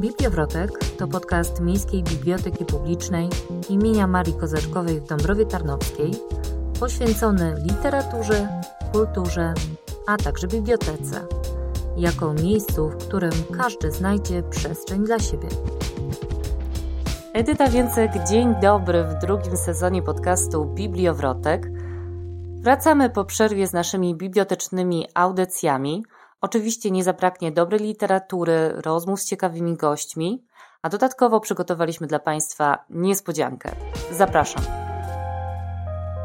Bibliowrotek to podcast Miejskiej Biblioteki Publicznej imienia Marii Kozaczkowej w Dąbrowie Tarnowskiej, poświęcony literaturze, kulturze, a także bibliotece, jako miejscu, w którym każdy znajdzie przestrzeń dla siebie. Edyta Więcek, dzień dobry w drugim sezonie podcastu Bibliowrotek. Wracamy po przerwie z naszymi bibliotecznymi audycjami – Oczywiście nie zabraknie dobrej literatury, rozmów z ciekawymi gośćmi, a dodatkowo przygotowaliśmy dla Państwa niespodziankę. Zapraszam.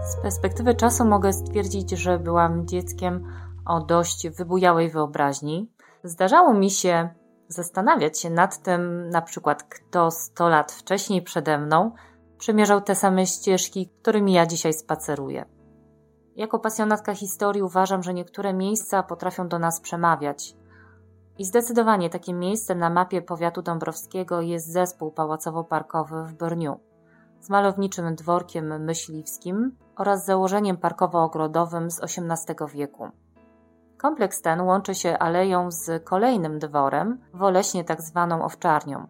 Z perspektywy czasu mogę stwierdzić, że byłam dzieckiem o dość wybujałej wyobraźni. Zdarzało mi się zastanawiać się nad tym, na przykład, kto 100 lat wcześniej przede mną przemierzał te same ścieżki, którymi ja dzisiaj spaceruję. Jako pasjonatka historii uważam, że niektóre miejsca potrafią do nas przemawiać. I zdecydowanie takim miejscem na mapie powiatu dąbrowskiego jest zespół pałacowo-parkowy w Brniu z malowniczym dworkiem myśliwskim oraz założeniem parkowo-ogrodowym z XVIII wieku. Kompleks ten łączy się aleją z kolejnym dworem, woleśnie tak zwaną owczarnią.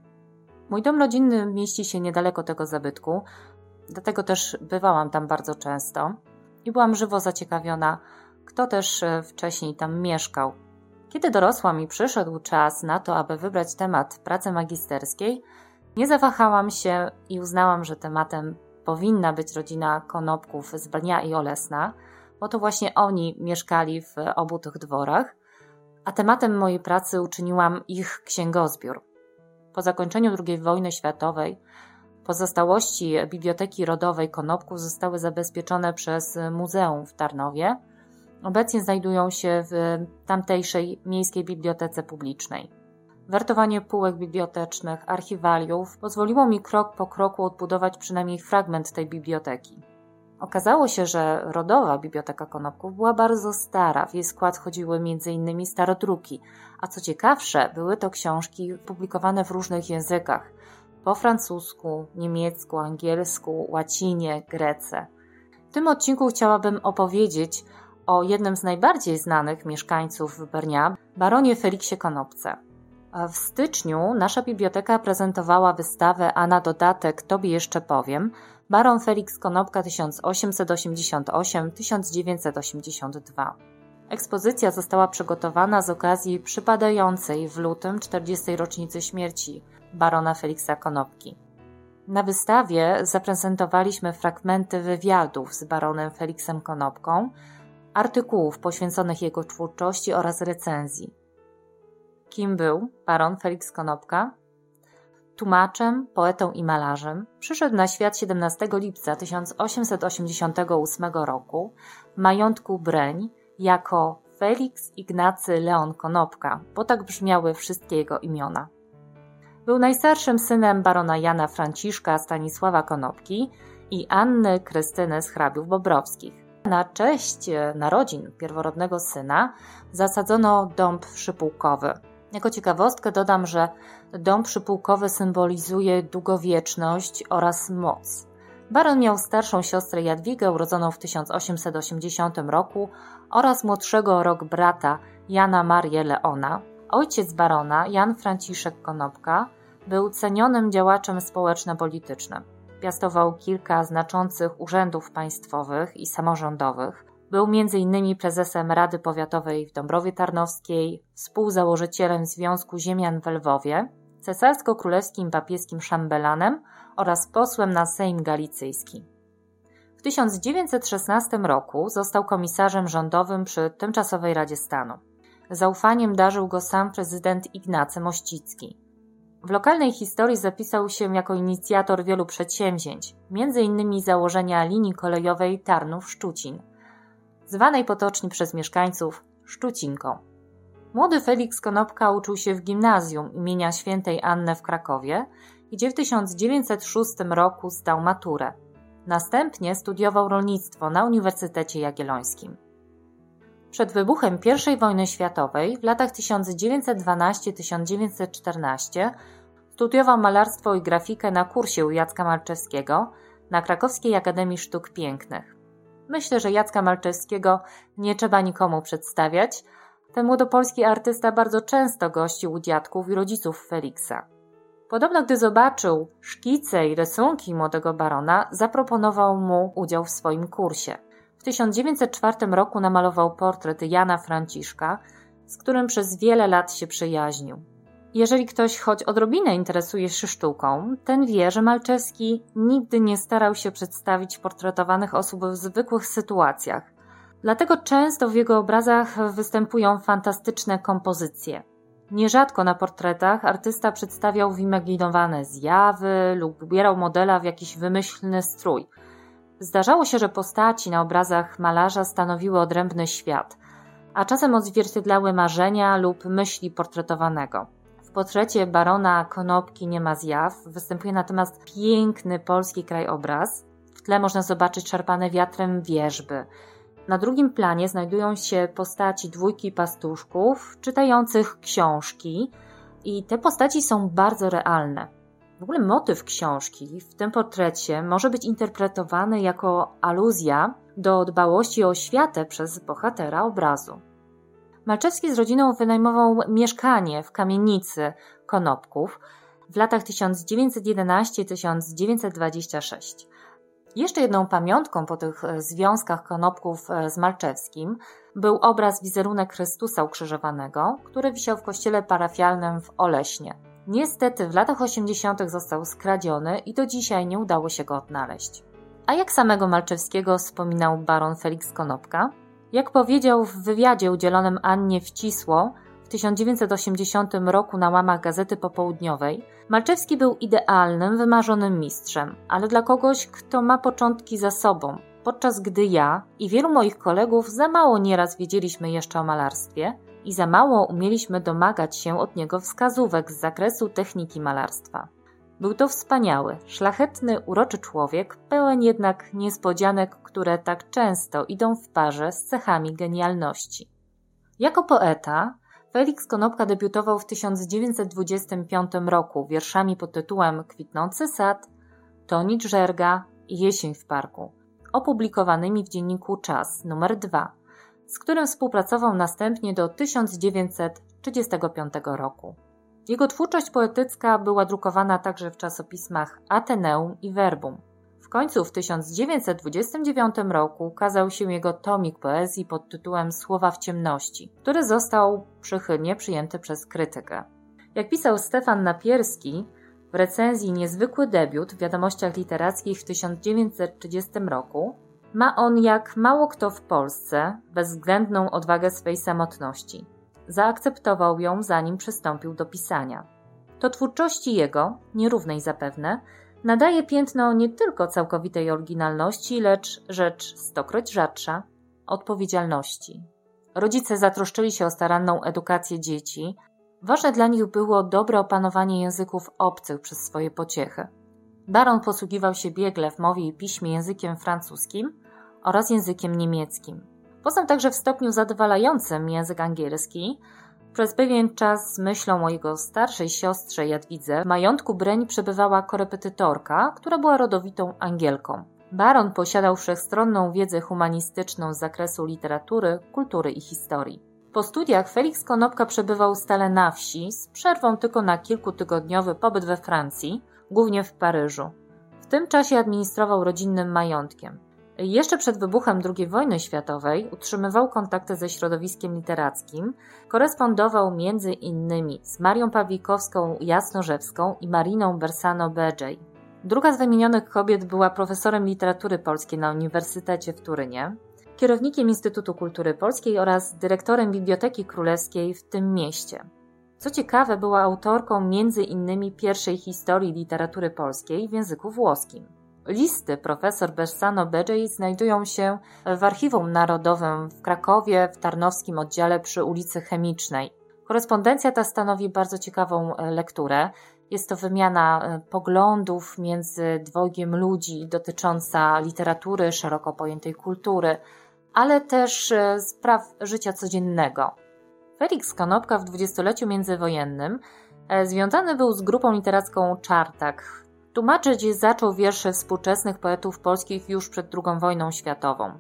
Mój dom rodzinny mieści się niedaleko tego zabytku, dlatego też bywałam tam bardzo często i byłam żywo zaciekawiona, kto też e, wcześniej tam mieszkał. Kiedy dorosłam i przyszedł czas na to, aby wybrać temat pracy magisterskiej, nie zawahałam się i uznałam, że tematem powinna być rodzina Konopków z Brnia i Olesna, bo to właśnie oni mieszkali w obu tych dworach, a tematem mojej pracy uczyniłam ich księgozbiór. Po zakończeniu II wojny światowej Pozostałości Biblioteki Rodowej Konopków zostały zabezpieczone przez Muzeum w Tarnowie. Obecnie znajdują się w tamtejszej Miejskiej Bibliotece Publicznej. Wertowanie półek bibliotecznych, archiwaliów pozwoliło mi krok po kroku odbudować przynajmniej fragment tej biblioteki. Okazało się, że rodowa Biblioteka Konopków była bardzo stara, w jej skład chodziły m.in. starodruki, a co ciekawsze, były to książki publikowane w różnych językach – po francusku, niemiecku, angielsku, łacinie, grece. W tym odcinku chciałabym opowiedzieć o jednym z najbardziej znanych mieszkańców Bernia, baronie Feliksie Konopce. W styczniu nasza biblioteka prezentowała wystawę, a na dodatek Tobie jeszcze powiem, Baron Felix Konopka 1888-1982. Ekspozycja została przygotowana z okazji przypadającej w lutym 40. rocznicy śmierci barona Feliksa Konopki. Na wystawie zaprezentowaliśmy fragmenty wywiadów z baronem Feliksem Konopką, artykułów poświęconych jego twórczości oraz recenzji. Kim był baron Feliks Konopka? Tłumaczem, poetą i malarzem, przyszedł na świat 17 lipca 1888 roku w majątku Breń jako Felix Ignacy Leon Konopka, bo tak brzmiały wszystkie jego imiona. Był najstarszym synem barona Jana Franciszka Stanisława Konopki i Anny Krystyny z hrabiów bobrowskich. Na cześć narodzin pierworodnego syna zasadzono dąb przypułkowy. Jako ciekawostkę dodam, że dąb przypułkowy symbolizuje długowieczność oraz moc. Baron miał starszą siostrę Jadwigę urodzoną w 1880 roku oraz młodszego rok brata Jana Marię Leona. Ojciec barona, Jan Franciszek Konopka, był cenionym działaczem społeczno-politycznym. Piastował kilka znaczących urzędów państwowych i samorządowych. Był m.in. prezesem Rady Powiatowej w Dąbrowie Tarnowskiej, współzałożycielem Związku Ziemian w Lwowie, cesarsko-królewskim papieskim szambelanem oraz posłem na Sejm Galicyjski. W 1916 roku został komisarzem rządowym przy Tymczasowej Radzie Stanu. Zaufaniem darzył go sam prezydent Ignacy Mościcki. W lokalnej historii zapisał się jako inicjator wielu przedsięwzięć, m.in. założenia linii kolejowej Tarnów-Szczucin, zwanej potocznie przez mieszkańców Szczucinką. Młody Felix Konopka uczył się w gimnazjum imienia świętej Anny w Krakowie, gdzie w 1906 roku zdał maturę. Następnie studiował rolnictwo na Uniwersytecie Jagiellońskim. Przed wybuchem I wojny światowej w latach 1912-1914 studiował malarstwo i grafikę na kursie u Jacka Malczewskiego na Krakowskiej Akademii Sztuk Pięknych. Myślę, że Jacka Malczewskiego nie trzeba nikomu przedstawiać. Ten młodopolski artysta bardzo często gościł u dziadków i rodziców Feliksa. Podobno, gdy zobaczył szkice i rysunki młodego barona, zaproponował mu udział w swoim kursie. W 1904 roku namalował portret Jana Franciszka, z którym przez wiele lat się przyjaźnił. Jeżeli ktoś choć odrobinę interesuje się sztuką, ten wie, że Malczewski nigdy nie starał się przedstawić portretowanych osób w zwykłych sytuacjach. Dlatego często w jego obrazach występują fantastyczne kompozycje. Nierzadko na portretach artysta przedstawiał wyimaginowane zjawy lub ubierał modela w jakiś wymyślny strój. Zdarzało się, że postaci na obrazach malarza stanowiły odrębny świat, a czasem odzwierciedlały marzenia lub myśli portretowanego. W portrecie barona Konopki nie ma zjaw, występuje natomiast piękny polski krajobraz. W tle można zobaczyć szarpane wiatrem wieżby, na drugim planie znajdują się postaci dwójki pastuszków czytających książki i te postaci są bardzo realne. W ogóle motyw książki w tym portrecie może być interpretowany jako aluzja do dbałości o oświatę przez bohatera obrazu. Malczewski z rodziną wynajmował mieszkanie w kamienicy Konopków w latach 1911-1926. Jeszcze jedną pamiątką po tych związkach konopków e, z Malczewskim był obraz wizerunek Chrystusa ukrzyżowanego, który wisiał w kościele parafialnym w Oleśnie. Niestety w latach 80. został skradziony i do dzisiaj nie udało się go odnaleźć. A jak samego Malczewskiego wspominał baron Felix Konopka? Jak powiedział w wywiadzie udzielonym Annie Wcisło, w 1980 roku na łamach Gazety Popołudniowej, Malczewski był idealnym, wymarzonym mistrzem, ale dla kogoś, kto ma początki za sobą, podczas gdy ja i wielu moich kolegów za mało nieraz wiedzieliśmy jeszcze o malarstwie i za mało umieliśmy domagać się od niego wskazówek z zakresu techniki malarstwa. Był to wspaniały, szlachetny, uroczy człowiek, pełen jednak niespodzianek, które tak często idą w parze z cechami genialności. Jako poeta Felix Konopka debiutował w 1925 roku wierszami pod tytułem Kwitnący sad, Tonicz żerga i Jesień w parku, opublikowanymi w dzienniku Czas numer 2, z którym współpracował następnie do 1935 roku. Jego twórczość poetycka była drukowana także w czasopismach Ateneum i Verbum końcu w 1929 roku ukazał się jego tomik poezji pod tytułem Słowa w ciemności, który został przychylnie przyjęty przez krytykę. Jak pisał Stefan Napierski w recenzji Niezwykły debiut w wiadomościach literackich w 1930 roku, ma on jak mało kto w Polsce bezwzględną odwagę swej samotności. Zaakceptował ją zanim przystąpił do pisania. To twórczości jego, nierównej zapewne, nadaje piętno nie tylko całkowitej oryginalności, lecz rzecz stokroć rzadsza odpowiedzialności. Rodzice zatroszczyli się o staranną edukację dzieci. Ważne dla nich było dobre opanowanie języków obcych przez swoje pociechy. Baron posługiwał się biegle w mowie i piśmie językiem francuskim oraz językiem niemieckim. Poznał także w stopniu zadowalającym język angielski, przez pewien czas z myślą o jego starszej siostrze Jadwidze w majątku Breń przebywała korepetytorka, która była rodowitą Angielką. Baron posiadał wszechstronną wiedzę humanistyczną z zakresu literatury, kultury i historii. Po studiach Felix Konopka przebywał stale na wsi, z przerwą tylko na kilkutygodniowy pobyt we Francji, głównie w Paryżu. W tym czasie administrował rodzinnym majątkiem. Jeszcze przed wybuchem II wojny światowej utrzymywał kontakty ze środowiskiem literackim, korespondował między innymi z Marią Pawlikowską Jasnorzewską i Mariną Bersano-Bedżej. Druga z wymienionych kobiet była profesorem literatury polskiej na Uniwersytecie w Turynie, kierownikiem Instytutu Kultury Polskiej oraz dyrektorem Biblioteki Królewskiej w tym mieście. Co ciekawe, była autorką między innymi pierwszej historii literatury polskiej w języku włoskim. Listy profesor Bersano Bedżej znajdują się w Archiwum Narodowym w Krakowie w Tarnowskim oddziale przy ulicy Chemicznej. Korespondencja ta stanowi bardzo ciekawą e, lekturę. Jest to wymiana e, poglądów między dwojgiem ludzi dotycząca literatury, szeroko pojętej kultury, ale też e, spraw życia codziennego. Felix Konopka w dwudziestoleciu międzywojennym związany był z grupą literacką Czartak, Tłumaczyć zaczął wiersze współczesnych poetów polskich już przed II wojną światową.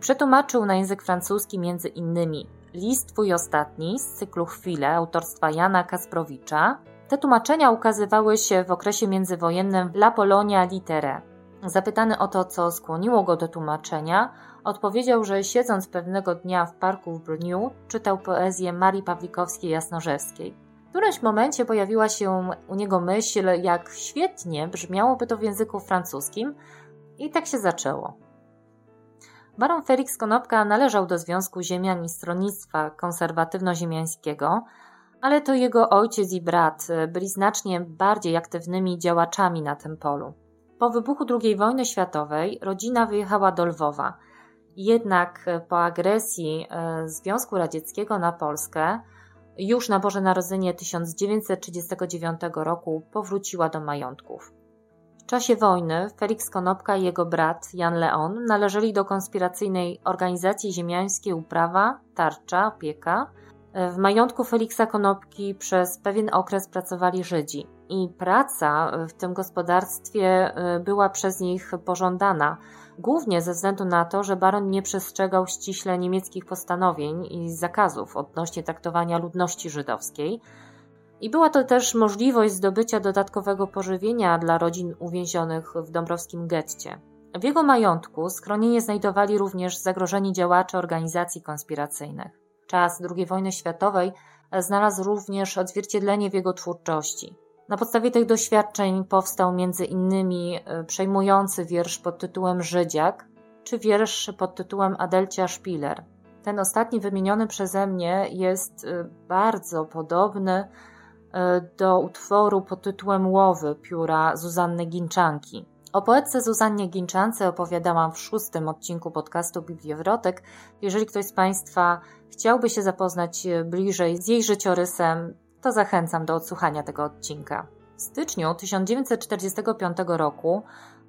Przetłumaczył na język francuski m.in. List Twój ostatni z cyklu Chwile autorstwa Jana Kasprowicza, Te tłumaczenia ukazywały się w okresie międzywojennym La Polonia Litere. Zapytany o to, co skłoniło go do tłumaczenia, odpowiedział, że siedząc pewnego dnia w parku w Brniu, czytał poezję Marii Pawlikowskiej-Jasnorzewskiej. W którymś momencie pojawiła się u niego myśl, jak świetnie brzmiałoby to w języku francuskim, i tak się zaczęło. Baron Felix Konopka należał do Związku Ziemian i Stronnictwa Konserwatywno-Ziemiańskiego, ale to jego ojciec i brat byli znacznie bardziej aktywnymi działaczami na tym polu. Po wybuchu II wojny światowej rodzina wyjechała do Lwowa. Jednak po agresji e, Związku Radzieckiego na Polskę już na Boże Narodzenie 1939 roku powróciła do majątków. W czasie wojny Felix Konopka i jego brat Jan Leon należeli do konspiracyjnej organizacji ziemiańskiej Uprawa, Tarcza, Opieka. W majątku Feliksa Konopki przez pewien okres pracowali Żydzi i praca w tym gospodarstwie y, była przez nich pożądana, głównie ze względu na to, że baron nie przestrzegał ściśle niemieckich postanowień i zakazów odnośnie traktowania ludności żydowskiej. I była to też możliwość zdobycia dodatkowego pożywienia dla rodzin uwięzionych w dąbrowskim getcie. W jego majątku schronienie znajdowali również zagrożeni działacze organizacji konspiracyjnych. Czas II wojny światowej znalazł również odzwierciedlenie w jego twórczości. Na podstawie tych doświadczeń powstał między innymi e, przejmujący wiersz pod tytułem Żydziak, czy wiersz pod tytułem Adelcia Szpiler. Ten ostatni wymieniony przeze mnie jest e, bardzo podobny e, do utworu pod tytułem Łowy pióra Zuzanny Ginczanki. O poetce Zuzannie Ginczance opowiadałam w szóstym odcinku podcastu Bibliowrotek. Jeżeli ktoś z Państwa chciałby się zapoznać bliżej z jej życiorysem, to zachęcam do odsłuchania tego odcinka. W styczniu 1945 roku,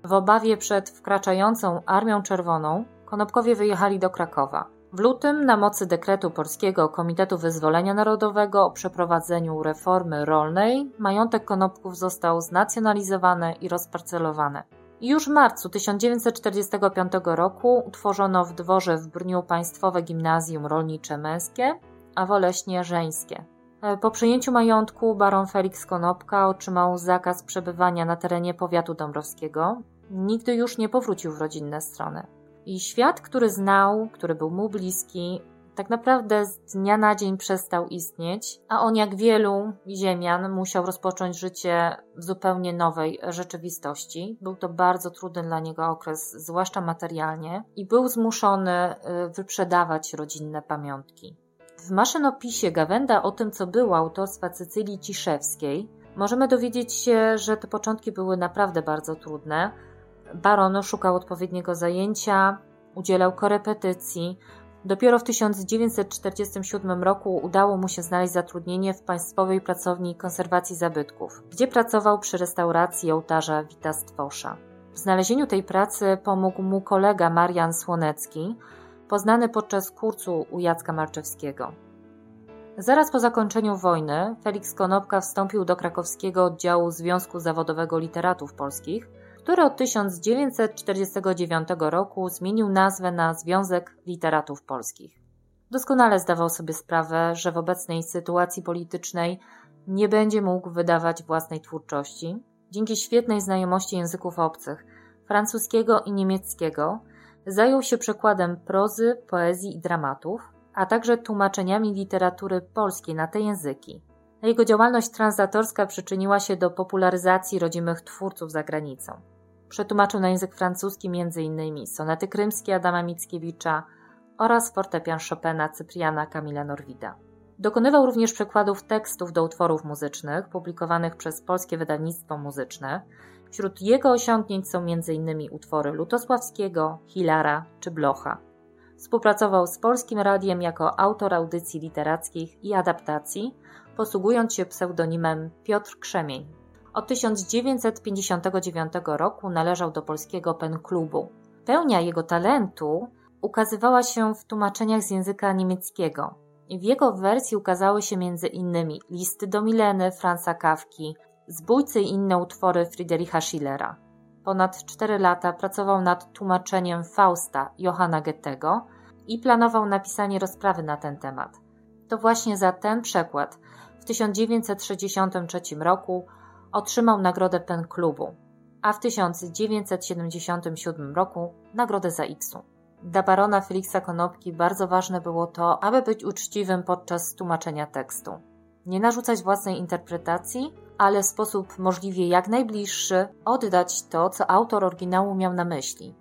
w obawie przed wkraczającą Armią Czerwoną, Konopkowie wyjechali do Krakowa. W lutym, na mocy dekretu Polskiego Komitetu Wyzwolenia Narodowego o przeprowadzeniu reformy rolnej, majątek Konopków został znacjonalizowany i rozparcelowany. Już w marcu 1945 roku utworzono w dworze w Brniu Państwowe Gimnazjum Rolnicze Męskie, a Woleśnie Żeńskie. E, po przejęciu majątku baron Felix Konopka otrzymał zakaz przebywania na terenie powiatu dąbrowskiego. Nigdy już nie powrócił w rodzinne strony. I świat, który znał, który był mu bliski, tak naprawdę z dnia na dzień przestał istnieć, a on, jak wielu ziemian, musiał rozpocząć życie w zupełnie nowej rzeczywistości. Był to bardzo trudny dla niego okres, zwłaszcza materialnie, i był zmuszony y, wyprzedawać rodzinne pamiątki. W maszynopisie Gawenda o tym, co było autorstwa Cecylii Ciszewskiej, możemy dowiedzieć się, że te początki były naprawdę bardzo trudne. Baron szukał odpowiedniego zajęcia, udzielał korepetycji. Dopiero w 1947 roku udało mu się znaleźć zatrudnienie w Państwowej Pracowni Konserwacji Zabytków, gdzie pracował przy restauracji ołtarza Wita Stwosza. W znalezieniu tej pracy pomógł mu kolega Marian Słonecki, poznany podczas kursu u Jacka Marczewskiego. Zaraz po zakończeniu wojny Felix Konopka wstąpił do krakowskiego oddziału Związku Zawodowego Literatów Polskich, który od 1949 roku zmienił nazwę na Związek Literatów Polskich. Doskonale zdawał sobie sprawę, że w obecnej sytuacji politycznej nie będzie mógł wydawać własnej twórczości. Dzięki świetnej znajomości języków obcych, francuskiego i niemieckiego, Zajął się przekładem prozy, poezji i dramatów, a także tłumaczeniami literatury polskiej na te języki. Jego działalność translatorska przyczyniła się do popularyzacji rodzimych twórców za granicą. Przetłumaczył na język francuski m.in. sonety krymskie Adama Mickiewicza oraz fortepian Chopina Cypriana Kamila Norwida. Dokonywał również przekładów tekstów do utworów muzycznych publikowanych przez Polskie Wydawnictwo Muzyczne, Wśród jego osiągnięć są m.in. utwory Lutosławskiego, Hilara czy Blocha. Współpracował z Polskim Radiem jako autor audycji literackich i adaptacji, posługując się pseudonimem Piotr Krzemień. Od 1959 roku należał do polskiego pen klubu. Pełnia jego talentu ukazywała się w tłumaczeniach z języka niemieckiego. W jego wersji ukazały się m.in. listy do Mileny Franza Kawki, Zbójcy i inne utwory Friedricha Schillera. Ponad cztery lata pracował nad tłumaczeniem Fausta Johanna Goethego i planował napisanie rozprawy na ten temat. To właśnie za ten przekład w 1963 roku otrzymał nagrodę Pen Klubu, a w 1977 roku nagrodę za X-u. Dla barona Felixa Konopki bardzo ważne było to, aby być uczciwym podczas tłumaczenia tekstu. Nie narzucać własnej interpretacji, ale w sposób możliwie jak najbliższy oddać to, co autor oryginału miał na myśli.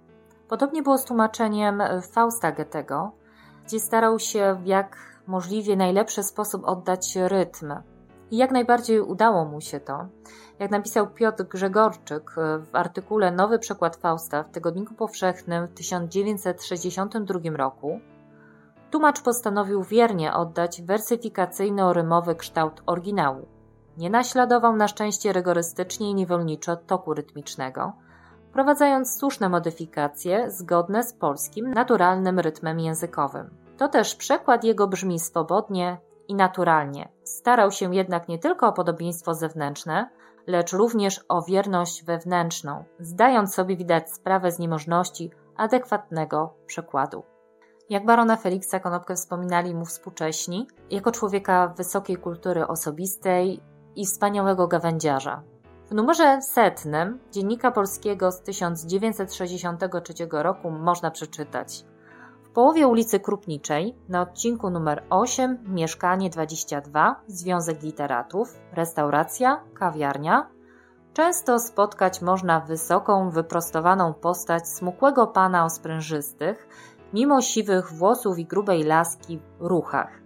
Podobnie było z tłumaczeniem Fausta Goethego, gdzie starał się w jak możliwie najlepszy sposób oddać rytm. I jak najbardziej udało mu się to. Jak napisał Piotr Grzegorczyk w artykule Nowy przekład Fausta w Tygodniku Powszechnym w 1962 roku, tłumacz postanowił wiernie oddać wersyfikacyjno-rymowy kształt oryginału. Nie naśladował na szczęście rygorystycznie i niewolniczo toku rytmicznego, wprowadzając słuszne modyfikacje zgodne z polskim naturalnym rytmem językowym. To też przekład jego brzmi swobodnie i naturalnie. Starał się jednak nie tylko o podobieństwo zewnętrzne, lecz również o wierność wewnętrzną, zdając sobie widać sprawę z niemożności adekwatnego przekładu. Jak barona Feliksa Konopkę wspominali mu współcześni, jako człowieka wysokiej kultury osobistej i wspaniałego gawędziarza. W numerze setnym Dziennika Polskiego z 1963 roku można przeczytać. W połowie ulicy Krupniczej, na odcinku numer 8, mieszkanie 22, Związek Literatów, restauracja, kawiarnia, często spotkać można wysoką, wyprostowaną postać smukłego pana o sprężystych, mimo siwych włosów i grubej laski, ruchach,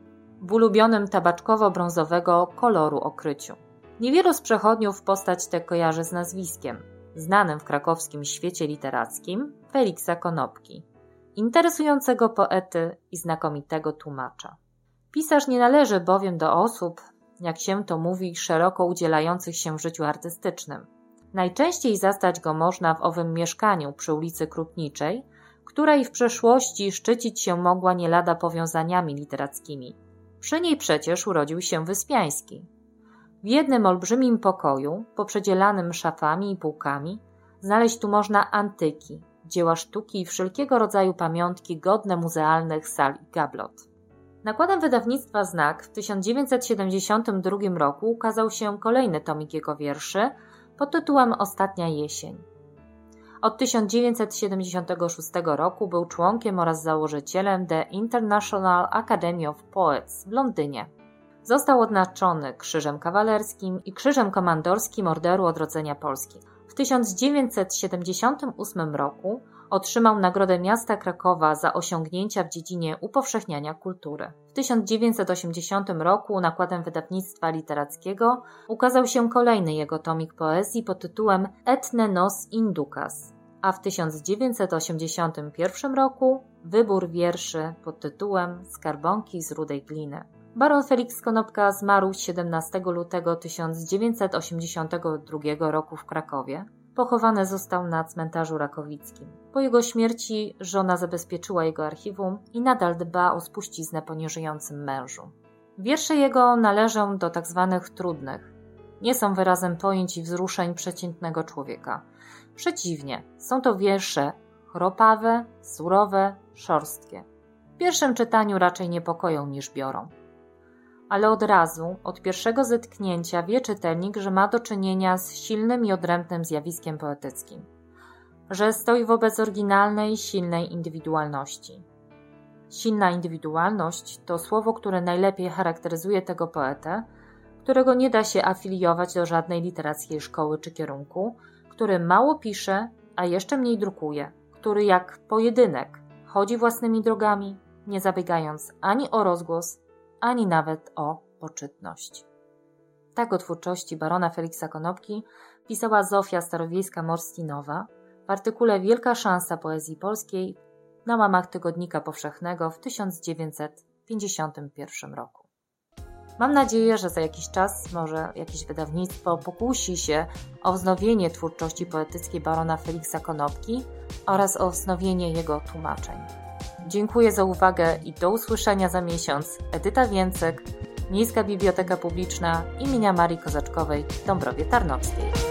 w ulubionym tabaczkowo-brązowego koloru okryciu. Niewielu z przechodniów postać tę kojarzy z nazwiskiem, znanym w krakowskim świecie literackim Feliksa Konopki, interesującego poety i znakomitego tłumacza. Pisarz nie należy bowiem do osób, jak się to mówi, szeroko udzielających się w życiu artystycznym. Najczęściej zastać go można w owym mieszkaniu przy ulicy Krupniczej, której w przeszłości szczycić się mogła nie lada powiązaniami literackimi. Przy niej przecież urodził się Wyspiański. W jednym olbrzymim pokoju, poprzedzielanym szafami i półkami, znaleźć tu można antyki, dzieła sztuki i wszelkiego rodzaju pamiątki godne muzealnych sal i gablot. Nakładem wydawnictwa Znak w 1972 roku ukazał się kolejny tomik jego wierszy pod tytułem Ostatnia jesień. Od 1976 roku był członkiem oraz założycielem The International Academy of Poets w Londynie. Został odznaczony Krzyżem Kawalerskim i Krzyżem Komandorskim Orderu Odrodzenia Polski. W 1978 roku otrzymał Nagrodę Miasta Krakowa za osiągnięcia w dziedzinie upowszechniania kultury. W 1980 roku nakładem wydawnictwa literackiego ukazał się kolejny jego tomik poezji pod tytułem Etne nos inducas, a w 1981 roku wybór wierszy pod tytułem Skarbonki z rudej gliny. Baron Felix Konopka zmarł 17 lutego 1982 roku w Krakowie. Pochowany został na cmentarzu rakowickim. Po jego śmierci żona zabezpieczyła jego archiwum i nadal dba o spuściznę po nieżyjącym mężu. Wiersze jego należą do tak zwanych trudnych. Nie są wyrazem pojęć i wzruszeń przeciętnego człowieka. Przeciwnie, są to wiersze chropawe, surowe, szorstkie. W pierwszym czytaniu raczej niepokoją niż biorą ale od razu, od pierwszego zetknięcia wie czytelnik, że ma do czynienia z silnym i odrębnym zjawiskiem poetyckim, że stoi wobec oryginalnej, silnej indywidualności. Silna indywidualność to słowo, które najlepiej charakteryzuje tego poetę, którego nie da się afiliować do żadnej literackiej szkoły czy kierunku, który mało pisze, a jeszcze mniej drukuje, który jak pojedynek chodzi własnymi drogami, nie zabiegając ani o rozgłos, ani nawet o poczytność. Tak o twórczości barona Feliksa Konopki pisała Zofia Starowiejska-Morstinowa w artykule Wielka szansa poezji polskiej na łamach Tygodnika Powszechnego w 1951 roku. Mam nadzieję, że za jakiś czas może jakieś wydawnictwo pokusi się o wznowienie twórczości poetyckiej barona Feliksa Konopki oraz o wznowienie jego tłumaczeń. Dziękuję za uwagę i do usłyszenia za miesiąc. Edyta Więcek, Miejska Biblioteka Publiczna imienia Marii Kozaczkowej Dąbrowie Tarnowskiej.